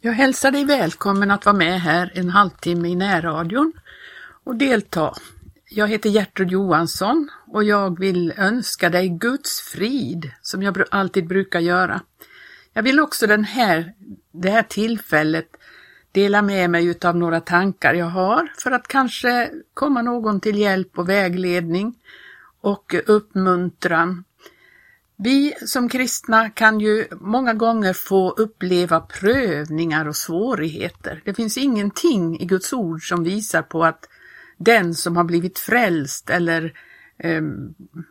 Jag hälsar dig välkommen att vara med här en halvtimme i närradion och delta. Jag heter Gertrud Johansson och jag vill önska dig Guds frid som jag alltid brukar göra. Jag vill också den här, det här tillfället dela med mig utav några tankar jag har för att kanske komma någon till hjälp och vägledning och uppmuntran vi som kristna kan ju många gånger få uppleva prövningar och svårigheter. Det finns ingenting i Guds ord som visar på att den som har blivit frälst eller eh,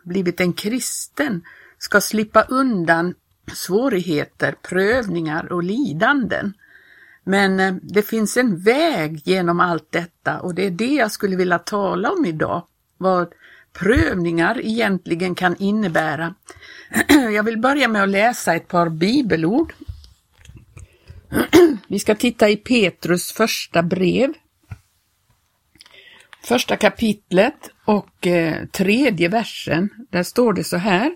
blivit en kristen ska slippa undan svårigheter, prövningar och lidanden. Men eh, det finns en väg genom allt detta och det är det jag skulle vilja tala om idag. Vad prövningar egentligen kan innebära. Jag vill börja med att läsa ett par bibelord. Vi ska titta i Petrus första brev. Första kapitlet och eh, tredje versen. Där står det så här.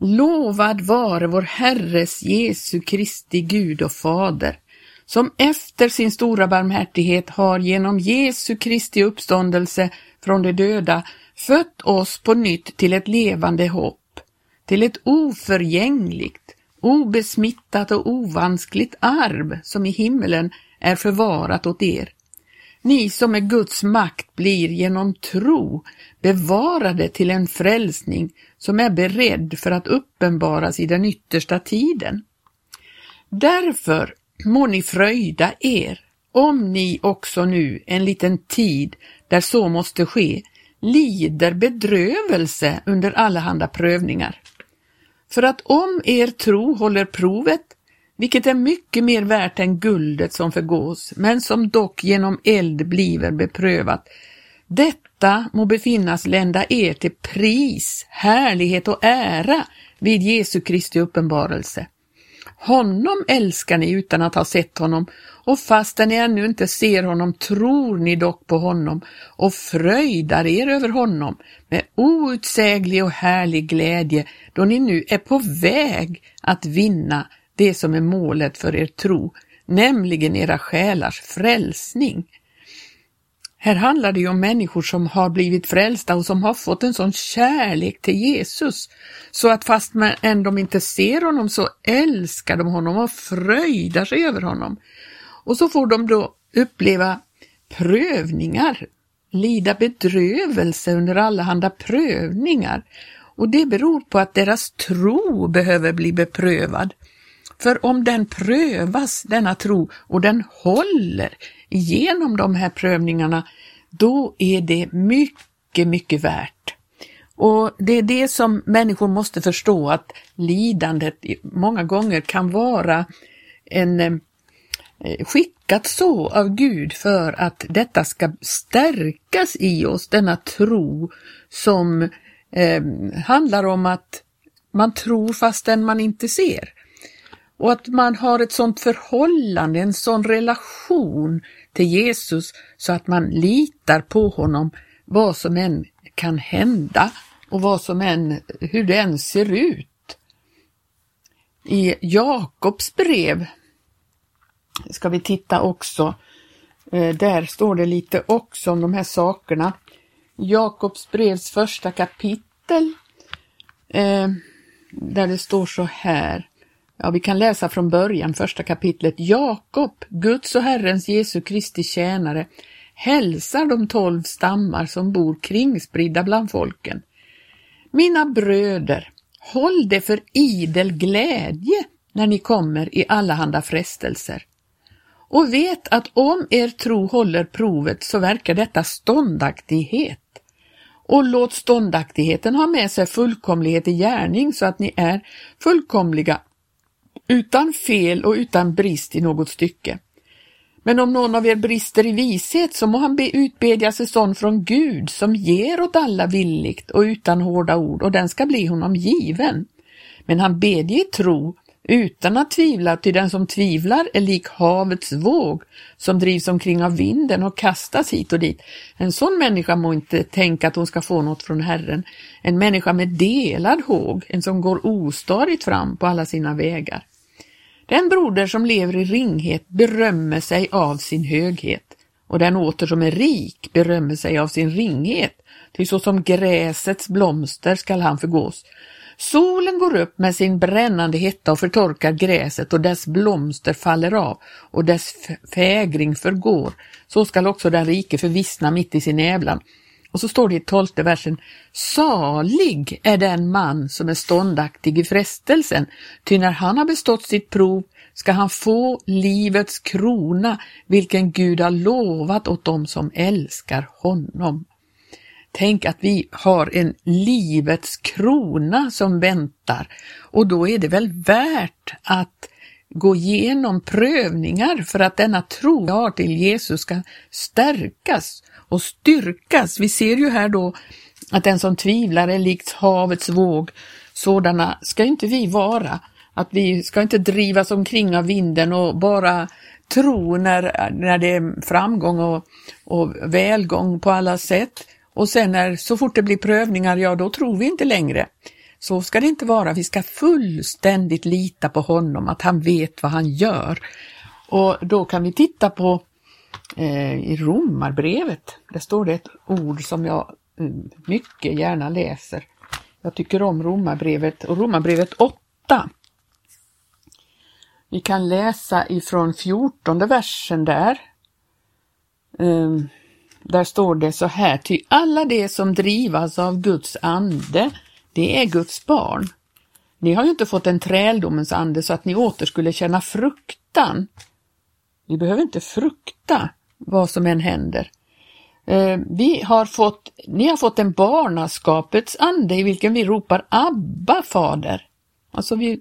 Lovad vare vår Herres Jesu Kristi Gud och Fader, som efter sin stora barmhärtighet har genom Jesu Kristi uppståndelse från de döda fött oss på nytt till ett levande hopp, till ett oförgängligt, obesmittat och ovanskligt arv som i himmelen är förvarat åt er. Ni som med Guds makt blir genom tro bevarade till en frälsning som är beredd för att uppenbaras i den yttersta tiden. Därför må ni fröjda er, om ni också nu en liten tid där så måste ske lider bedrövelse under allehanda prövningar. För att om er tro håller provet, vilket är mycket mer värt än guldet som förgås, men som dock genom eld bliver beprövat, detta må befinnas lända er till pris, härlighet och ära vid Jesu Kristi uppenbarelse. Honom älskar ni utan att ha sett honom och fastän ni ännu inte ser honom tror ni dock på honom och fröjdar er över honom med outsäglig och härlig glädje då ni nu är på väg att vinna det som är målet för er tro, nämligen era själars frälsning. Här handlar det ju om människor som har blivit frälsta och som har fått en sån kärlek till Jesus så att fast man ändå inte ser honom så älskar de honom och fröjdar sig över honom. Och så får de då uppleva prövningar, lida bedrövelse under allehanda prövningar. Och det beror på att deras tro behöver bli beprövad. För om den prövas, denna tro, och den håller igenom de här prövningarna, då är det mycket, mycket värt. Och det är det som människor måste förstå att lidandet många gånger kan vara en eh, skickat så av Gud för att detta ska stärkas i oss, denna tro som eh, handlar om att man tror fastän man inte ser. Och att man har ett sådant förhållande, en sån relation till Jesus så att man litar på honom vad som än kan hända och vad som än, hur det än ser ut. I Jakobs brev ska vi titta också. Eh, där står det lite också om de här sakerna. Jakobs brevs första kapitel eh, där det står så här. Ja, vi kan läsa från början, första kapitlet. Jakob, Guds och Herrens Jesu Kristi tjänare, hälsar de tolv stammar som bor kringspridda bland folken. Mina bröder, håll det för idel glädje när ni kommer i allehanda frestelser. Och vet att om er tro håller provet så verkar detta ståndaktighet. Och låt ståndaktigheten ha med sig fullkomlighet i gärning så att ni är fullkomliga utan fel och utan brist i något stycke. Men om någon av er brister i vishet så må han be utbedja sig sån från Gud som ger åt alla villigt och utan hårda ord och den ska bli honom given. Men han bedje i tro utan att tvivla, ty den som tvivlar är lik havets våg som drivs omkring av vinden och kastas hit och dit. En sån människa må inte tänka att hon ska få något från Herren. En människa med delad håg, en som går ostadigt fram på alla sina vägar. Den broder som lever i ringhet berömmer sig av sin höghet och den åter som är rik berömmer sig av sin ringhet, ty såsom gräsets blomster skall han förgås. Solen går upp med sin brännande hetta och förtorkar gräset och dess blomster faller av och dess fägring förgår. Så skall också den rike förvissna mitt i sin ävlan. Och så står det i tolfte versen, salig är den man som är ståndaktig i frestelsen, ty när han har bestått sitt prov ska han få livets krona, vilken Gud har lovat åt dem som älskar honom. Tänk att vi har en livets krona som väntar och då är det väl värt att gå igenom prövningar för att denna tro vi har till Jesus ska stärkas och styrkas. Vi ser ju här då att den som tvivlar är likt havets våg. Sådana ska inte vi vara. Att vi ska inte drivas omkring av vinden och bara tro när, när det är framgång och, och välgång på alla sätt. Och sen när, så fort det blir prövningar, ja då tror vi inte längre. Så ska det inte vara. Vi ska fullständigt lita på honom, att han vet vad han gör. Och då kan vi titta på Eh, i Romarbrevet. Där står det ett ord som jag mm, mycket gärna läser. Jag tycker om Romarbrevet och Romarbrevet 8. Vi kan läsa ifrån 14 versen där. Ehm, där står det så här, ty alla de som drivas av Guds ande, det är Guds barn. Ni har ju inte fått en träldomens ande så att ni åter skulle känna fruktan. Vi behöver inte frukta vad som än händer. Eh, vi har fått, ni har fått en barnaskapets ande i vilken vi ropar Abba, Fader. Alltså vi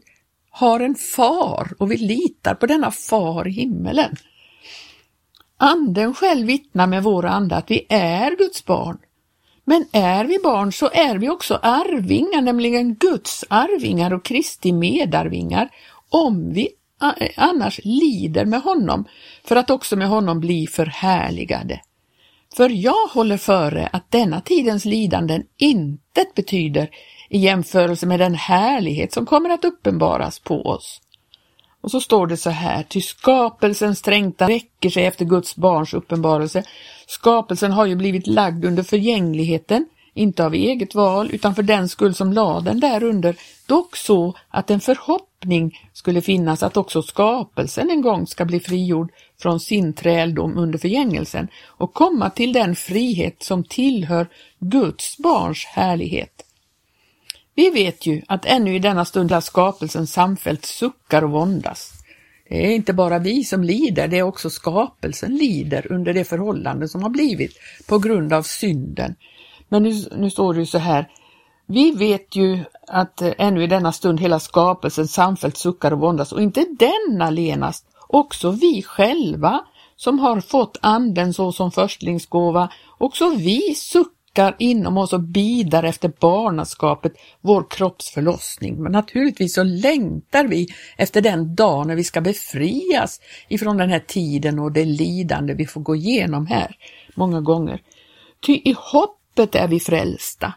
har en far och vi litar på denna far i himmelen. Anden själv vittnar med vår ande att vi är Guds barn. Men är vi barn så är vi också arvingar, nämligen Guds arvingar och Kristi medarvingar, om vi Eh, annars lider med honom, för att också med honom bli förhärligade. För jag håller före att denna tidens lidanden intet betyder i jämförelse med den härlighet som kommer att uppenbaras på oss. Och så står det så här, ty skapelsens trängtan räcker sig efter Guds barns uppenbarelse. Skapelsen har ju blivit lagd under förgängligheten, inte av eget val utan för den skull som lade den därunder, dock så att en förhoppning skulle finnas att också skapelsen en gång ska bli frigjord från sin träldom under förgängelsen och komma till den frihet som tillhör Guds barns härlighet. Vi vet ju att ännu i denna stund har skapelsen samfällt suckar och våndas. Det är inte bara vi som lider, det är också skapelsen lider under det förhållande som har blivit på grund av synden. Men nu, nu står det ju så här, vi vet ju att eh, ännu i denna stund hela skapelsen samfällt suckar och våndas och inte den allenast, också vi själva som har fått anden så som förstlingsgåva, också vi suckar inom oss och bidar efter barnaskapet, vår kroppsförlossning. Men naturligtvis så längtar vi efter den dag när vi ska befrias ifrån den här tiden och det lidande vi får gå igenom här många gånger. Ty i hoppet är vi frälsta.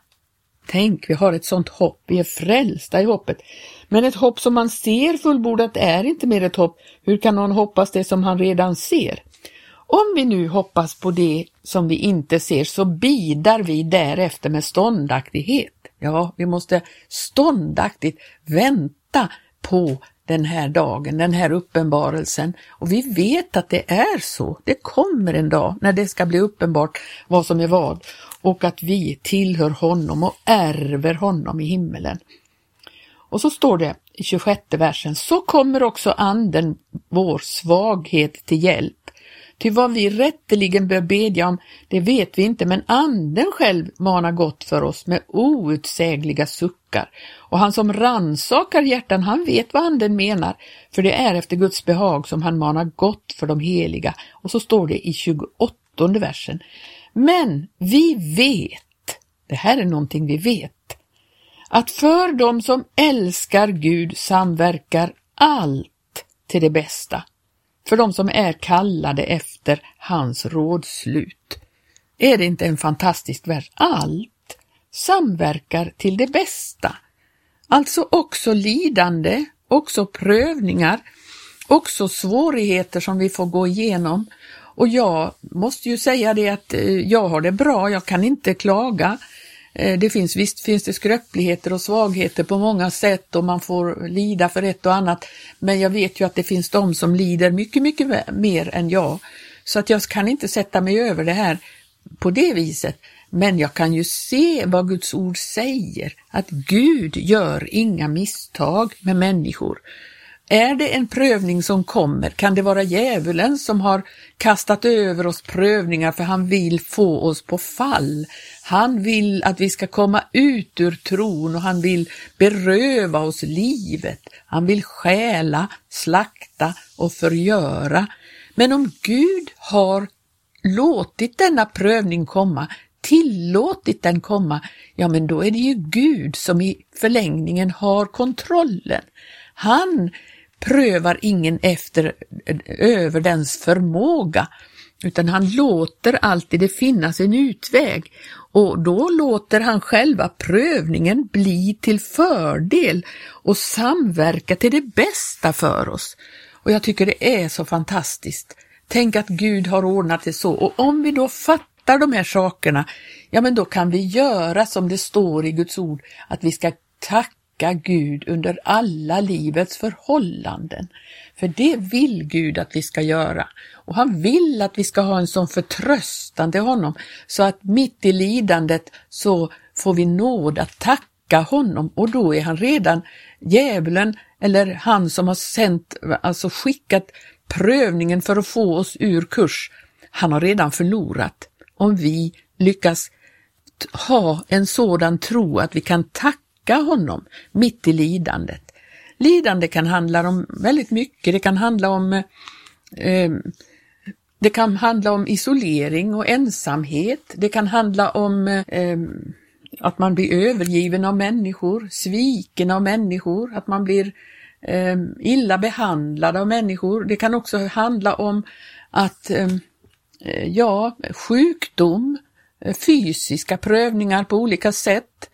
Tänk, vi har ett sånt hopp, vi är frälsta i hoppet. Men ett hopp som man ser fullbordat är inte mer ett hopp. Hur kan någon hoppas det som han redan ser? Om vi nu hoppas på det som vi inte ser så bidar vi därefter med ståndaktighet. Ja, vi måste ståndaktigt vänta på den här dagen, den här uppenbarelsen. Och vi vet att det är så. Det kommer en dag när det ska bli uppenbart vad som är vad och att vi tillhör honom och ärver honom i himmelen. Och så står det i 26 versen, så kommer också anden vår svaghet till hjälp Ty vad vi rätteligen bör bedja om, det vet vi inte, men anden själv manar gott för oss med outsägliga suckar. Och han som ransakar hjärtan, han vet vad anden menar, för det är efter Guds behag som han manar gott för de heliga. Och så står det i 28 versen. Men vi vet, det här är någonting vi vet, att för dem som älskar Gud samverkar allt till det bästa för de som är kallade efter hans rådslut. Är det inte en fantastisk vers? Allt samverkar till det bästa. Alltså också lidande, också prövningar, också svårigheter som vi får gå igenom. Och jag måste ju säga det att eh, jag har det bra, jag kan inte klaga. Eh, det finns, visst finns det skröpligheter och svagheter på många sätt och man får lida för ett och annat. Men jag vet ju att det finns de som lider mycket, mycket mer än jag. Så att jag kan inte sätta mig över det här på det viset. Men jag kan ju se vad Guds ord säger, att Gud gör inga misstag med människor. Är det en prövning som kommer? Kan det vara djävulen som har kastat över oss prövningar för han vill få oss på fall? Han vill att vi ska komma ut ur tron och han vill beröva oss livet. Han vill stjäla, slakta och förgöra. Men om Gud har låtit denna prövning komma, tillåtit den komma, ja men då är det ju Gud som i förlängningen har kontrollen. Han prövar ingen efter eh, över dens förmåga, utan han låter alltid det finnas en utväg och då låter han själva prövningen bli till fördel och samverka till det bästa för oss. Och jag tycker det är så fantastiskt. Tänk att Gud har ordnat det så och om vi då fattar de här sakerna, ja men då kan vi göra som det står i Guds ord, att vi ska tacka tacka Gud under alla livets förhållanden. För det vill Gud att vi ska göra. Och han vill att vi ska ha en sån förtröstan till honom så att mitt i lidandet så får vi nåd att tacka honom och då är han redan djävulen eller han som har sänt, alltså skickat prövningen för att få oss ur kurs. Han har redan förlorat om vi lyckas ha en sådan tro att vi kan tacka väcka honom mitt i lidandet. Lidande kan handla om väldigt mycket. Det kan handla om eh, det kan handla om isolering och ensamhet. Det kan handla om eh, att man blir övergiven av människor, sviken av människor, att man blir eh, illa behandlad av människor. Det kan också handla om att, eh, ja, sjukdom, eh, fysiska prövningar på olika sätt.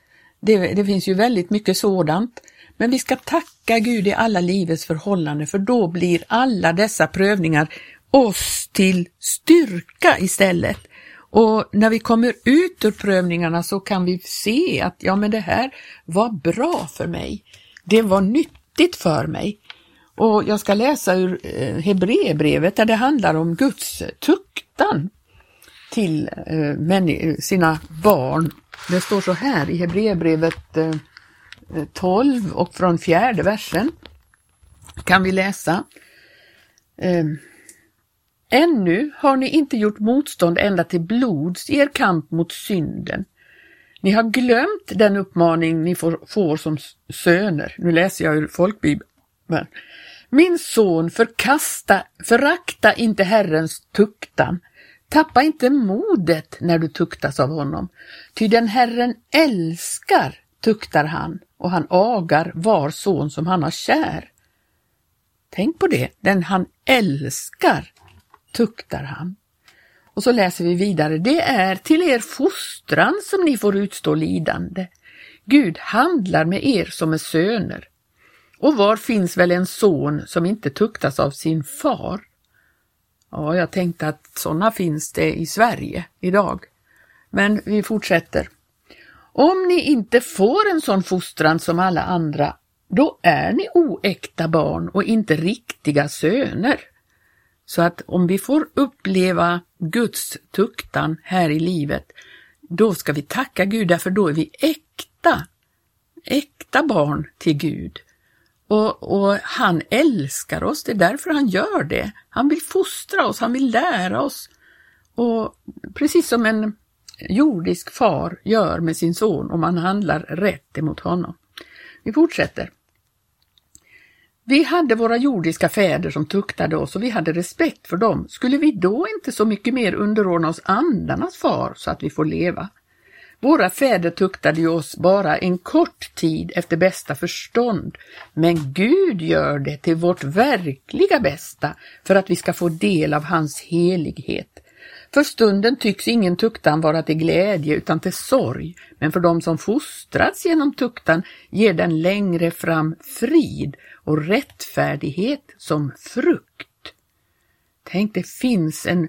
Det, det finns ju väldigt mycket sådant. Men vi ska tacka Gud i alla livets förhållanden för då blir alla dessa prövningar oss till styrka istället. Och när vi kommer ut ur prövningarna så kan vi se att ja men det här var bra för mig. Det var nyttigt för mig. Och jag ska läsa ur eh, Hebreerbrevet där det handlar om Guds tuktan till eh, eh, sina barn det står så här i Hebreerbrevet eh, 12 och från fjärde versen kan vi läsa. Ehm, Ännu har ni inte gjort motstånd ända till blods i er kamp mot synden. Ni har glömt den uppmaning ni får, får som söner. Nu läser jag ur folkbibeln. Min son, förkasta, förakta inte Herrens tuktan, Tappa inte modet när du tuktas av honom, ty den Herren älskar tuktar han och han agar var son som han har kär. Tänk på det, den han älskar tuktar han. Och så läser vi vidare, det är till er fostran som ni får utstå lidande. Gud handlar med er som är söner. Och var finns väl en son som inte tuktas av sin far? Ja, jag tänkte att sådana finns det i Sverige idag. Men vi fortsätter. Om ni inte får en sån fostran som alla andra, då är ni oäkta barn och inte riktiga söner. Så att om vi får uppleva Guds tuktan här i livet, då ska vi tacka Gud, därför då är vi äkta, äkta barn till Gud. Och, och, han älskar oss, det är därför han gör det. Han vill fostra oss, han vill lära oss. Och precis som en jordisk far gör med sin son om han handlar rätt emot honom. Vi fortsätter. Vi hade våra jordiska fäder som tuktade oss och vi hade respekt för dem. Skulle vi då inte så mycket mer underordna oss andarnas far så att vi får leva? Våra fäder tuktade ju oss bara en kort tid efter bästa förstånd, men Gud gör det till vårt verkliga bästa för att vi ska få del av hans helighet. För stunden tycks ingen tuktan vara till glädje utan till sorg, men för dem som fostrats genom tuktan ger den längre fram frid och rättfärdighet som frukt. Tänk, det finns en,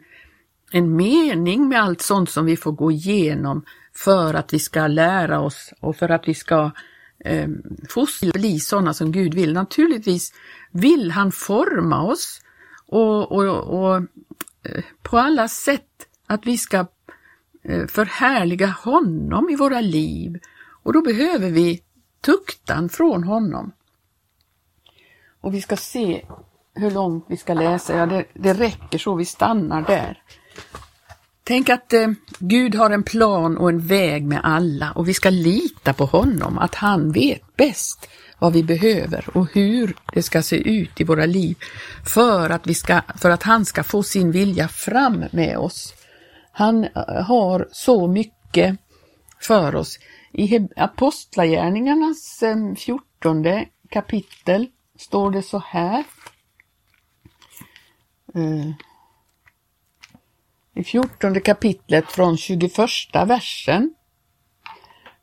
en mening med allt sånt som vi får gå igenom för att vi ska lära oss och för att vi ska eh, fostra bli sådana som Gud vill. Naturligtvis vill han forma oss och, och, och eh, på alla sätt att vi ska eh, förhärliga honom i våra liv och då behöver vi tuktan från honom. Och vi ska se hur långt vi ska läsa. Ja, det, det räcker så, vi stannar där. Tänk att eh, Gud har en plan och en väg med alla och vi ska lita på honom, att han vet bäst vad vi behöver och hur det ska se ut i våra liv för att, vi ska, för att han ska få sin vilja fram med oss. Han eh, har så mycket för oss. I Apostlagärningarnas eh, 14 kapitel står det så här. Eh, i 14 kapitlet från 21 versen.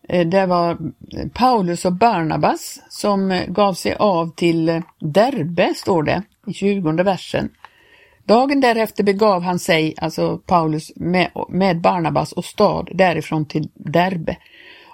Eh, det var eh, Paulus och Barnabas som eh, gav sig av till Derbe, står det i 20 versen. Dagen därefter begav han sig, alltså Paulus, med, med Barnabas och stad därifrån till Derbe.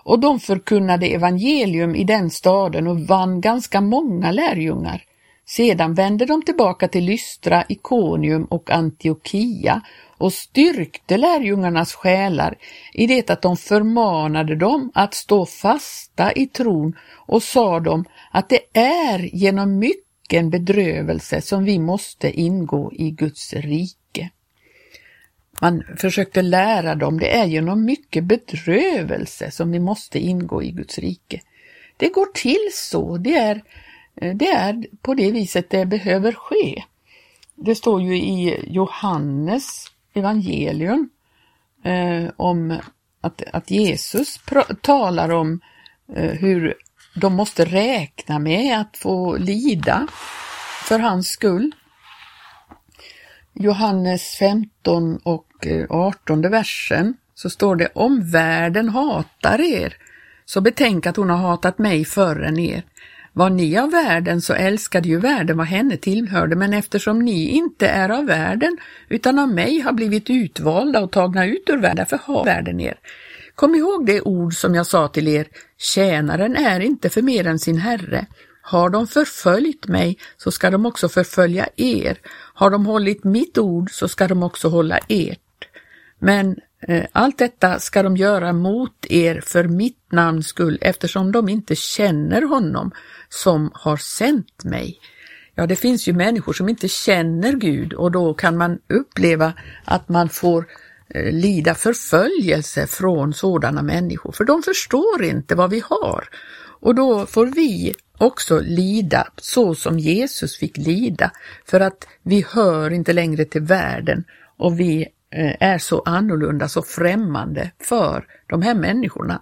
Och de förkunnade evangelium i den staden och vann ganska många lärjungar. Sedan vände de tillbaka till Lystra, Ikonium och Antiochia och styrkte lärjungarnas själar i det att de förmanade dem att stå fasta i tron och sa dem att det är genom mycken bedrövelse som vi måste ingå i Guds rike. Man försökte lära dem, det är genom mycket bedrövelse som vi måste ingå i Guds rike. Det går till så, det är, det är på det viset det behöver ske. Det står ju i Johannes evangelium eh, om att, att Jesus talar om eh, hur de måste räkna med att få lida för hans skull. Johannes 15 och eh, 18 versen så står det om världen hatar er så betänk att hon har hatat mig förr än er. Var ni av världen så älskade ju världen vad henne tillhörde, men eftersom ni inte är av världen utan av mig har blivit utvalda och tagna ut ur världen, därför har världen er. Kom ihåg det ord som jag sa till er, tjänaren är inte för mer än sin herre. Har de förföljt mig så ska de också förfölja er. Har de hållit mitt ord så ska de också hålla ert. Men Eh, allt detta ska de göra mot er för mitt namns skull eftersom de inte känner honom som har sänt mig. Ja, det finns ju människor som inte känner Gud och då kan man uppleva att man får eh, lida förföljelse från sådana människor, för de förstår inte vad vi har. Och då får vi också lida så som Jesus fick lida, för att vi hör inte längre till världen och vi Eh, är så annorlunda, så främmande för de här människorna.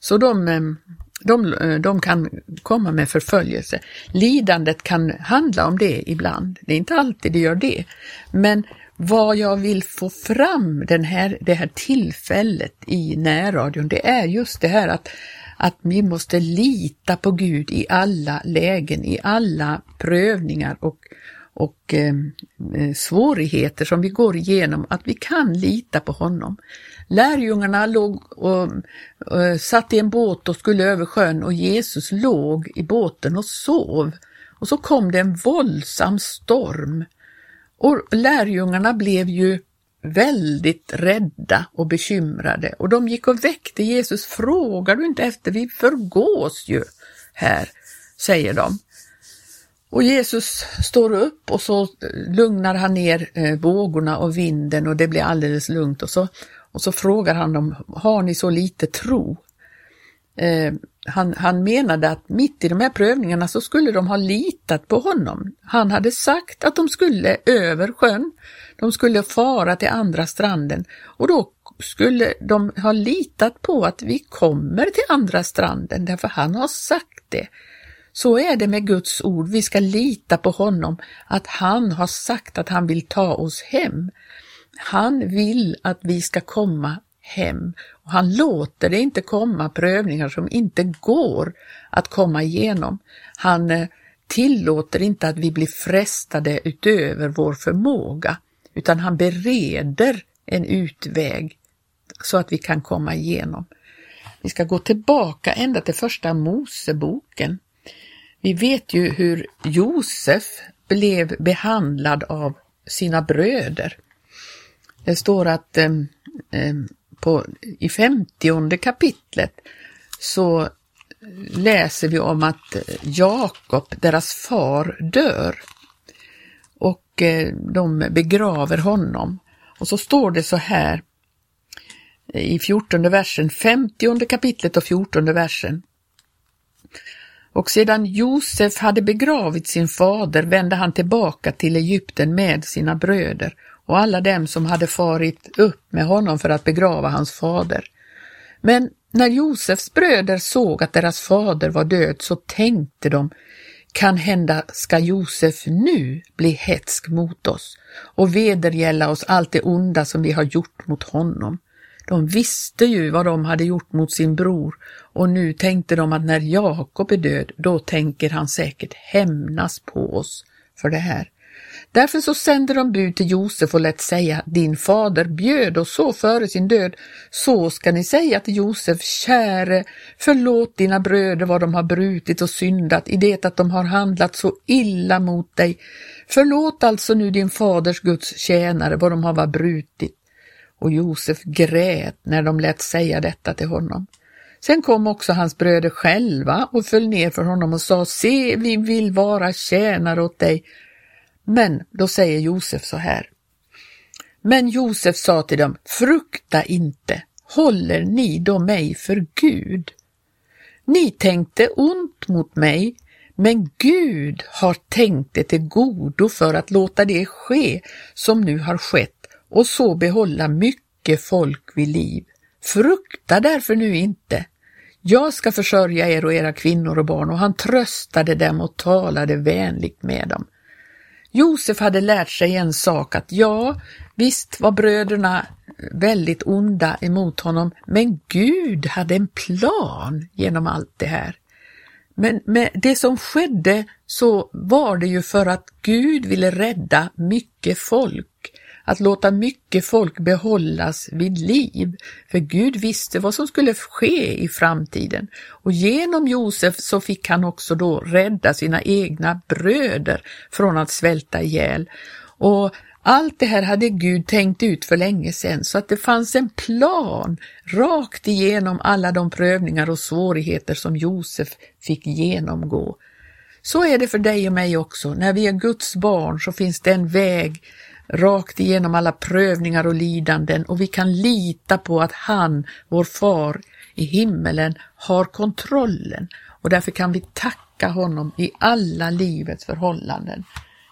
Så de, eh, de, eh, de kan komma med förföljelse. Lidandet kan handla om det ibland, det är inte alltid det gör det, men vad jag vill få fram den här, det här tillfället i närradion, det är just det här att, att vi måste lita på Gud i alla lägen, i alla prövningar och, och eh, eh, svårigheter som vi går igenom, att vi kan lita på honom. Lärjungarna låg och, och satt i en båt och skulle över sjön och Jesus låg i båten och sov. Och så kom det en våldsam storm och lärjungarna blev ju väldigt rädda och bekymrade och de gick och väckte Jesus. Frågar du inte efter? Vi förgås ju här, säger de. Och Jesus står upp och så lugnar han ner eh, vågorna och vinden och det blir alldeles lugnt och så, och så frågar han dem, har ni så lite tro? Eh, han, han menade att mitt i de här prövningarna så skulle de ha litat på honom. Han hade sagt att de skulle över sjön, de skulle fara till andra stranden och då skulle de ha litat på att vi kommer till andra stranden därför han har sagt det. Så är det med Guds ord, vi ska lita på honom, att han har sagt att han vill ta oss hem. Han vill att vi ska komma hem och han låter det inte komma prövningar som inte går att komma igenom. Han eh, tillåter inte att vi blir frestade utöver vår förmåga, utan han bereder en utväg så att vi kan komma igenom. Vi ska gå tillbaka ända till första Moseboken. Vi vet ju hur Josef blev behandlad av sina bröder. Det står att eh, eh, på, i femtionde kapitlet så läser vi om att Jakob, deras far, dör och eh, de begraver honom. Och så står det så här eh, i fjortonde versen, femtionde kapitlet och fjortonde versen. Och sedan Josef hade begravit sin fader vände han tillbaka till Egypten med sina bröder och alla dem som hade farit upp med honom för att begrava hans fader. Men när Josefs bröder såg att deras fader var död så tänkte de, kan hända ska Josef nu bli hetsk mot oss och vedergälla oss allt det onda som vi har gjort mot honom. De visste ju vad de hade gjort mot sin bror och nu tänkte de att när Jakob är död, då tänker han säkert hämnas på oss för det här. Därför så sände de bud till Josef och lät säga, din fader bjöd oss så före sin död, så ska ni säga till Josef, käre, förlåt dina bröder vad de har brutit och syndat i det att de har handlat så illa mot dig. Förlåt alltså nu din faders Guds tjänare vad de har brutit. Och Josef grät när de lät säga detta till honom. Sen kom också hans bröder själva och föll ner för honom och sa, se, vi vill vara tjänare åt dig. Men då säger Josef så här. Men Josef sa till dem, frukta inte, håller ni då mig för Gud? Ni tänkte ont mot mig, men Gud har tänkt det till godo för att låta det ske som nu har skett och så behålla mycket folk vid liv. Frukta därför nu inte. Jag ska försörja er och era kvinnor och barn och han tröstade dem och talade vänligt med dem. Josef hade lärt sig en sak att ja, visst var bröderna väldigt onda emot honom, men Gud hade en plan genom allt det här. Men med det som skedde så var det ju för att Gud ville rädda mycket folk att låta mycket folk behållas vid liv, för Gud visste vad som skulle ske i framtiden. Och genom Josef så fick han också då rädda sina egna bröder från att svälta ihjäl. Och allt det här hade Gud tänkt ut för länge sedan så att det fanns en plan rakt igenom alla de prövningar och svårigheter som Josef fick genomgå. Så är det för dig och mig också. När vi är Guds barn så finns det en väg rakt igenom alla prövningar och lidanden och vi kan lita på att han, vår far i himmelen, har kontrollen och därför kan vi tacka honom i alla livets förhållanden.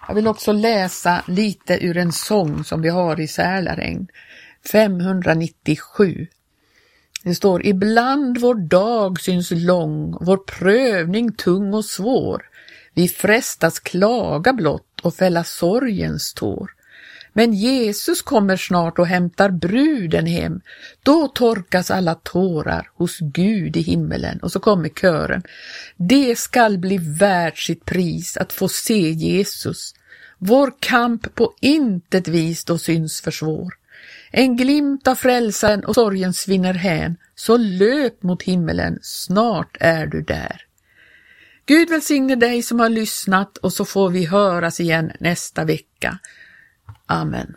Jag vill också läsa lite ur en sång som vi har i Sälaregn, 597. Det står Ibland vår dag syns lång, vår prövning tung och svår. Vi frestas klaga blott och fälla sorgens tår. Men Jesus kommer snart och hämtar bruden hem. Då torkas alla tårar hos Gud i himmelen. Och så kommer kören. Det skall bli värt sitt pris att få se Jesus. Vår kamp på intet vis då syns för svår. En glimt av frälsaren och sorgen svinner hän, så löp mot himmelen, snart är du där. Gud välsigne dig som har lyssnat och så får vi höras igen nästa vecka. Amen.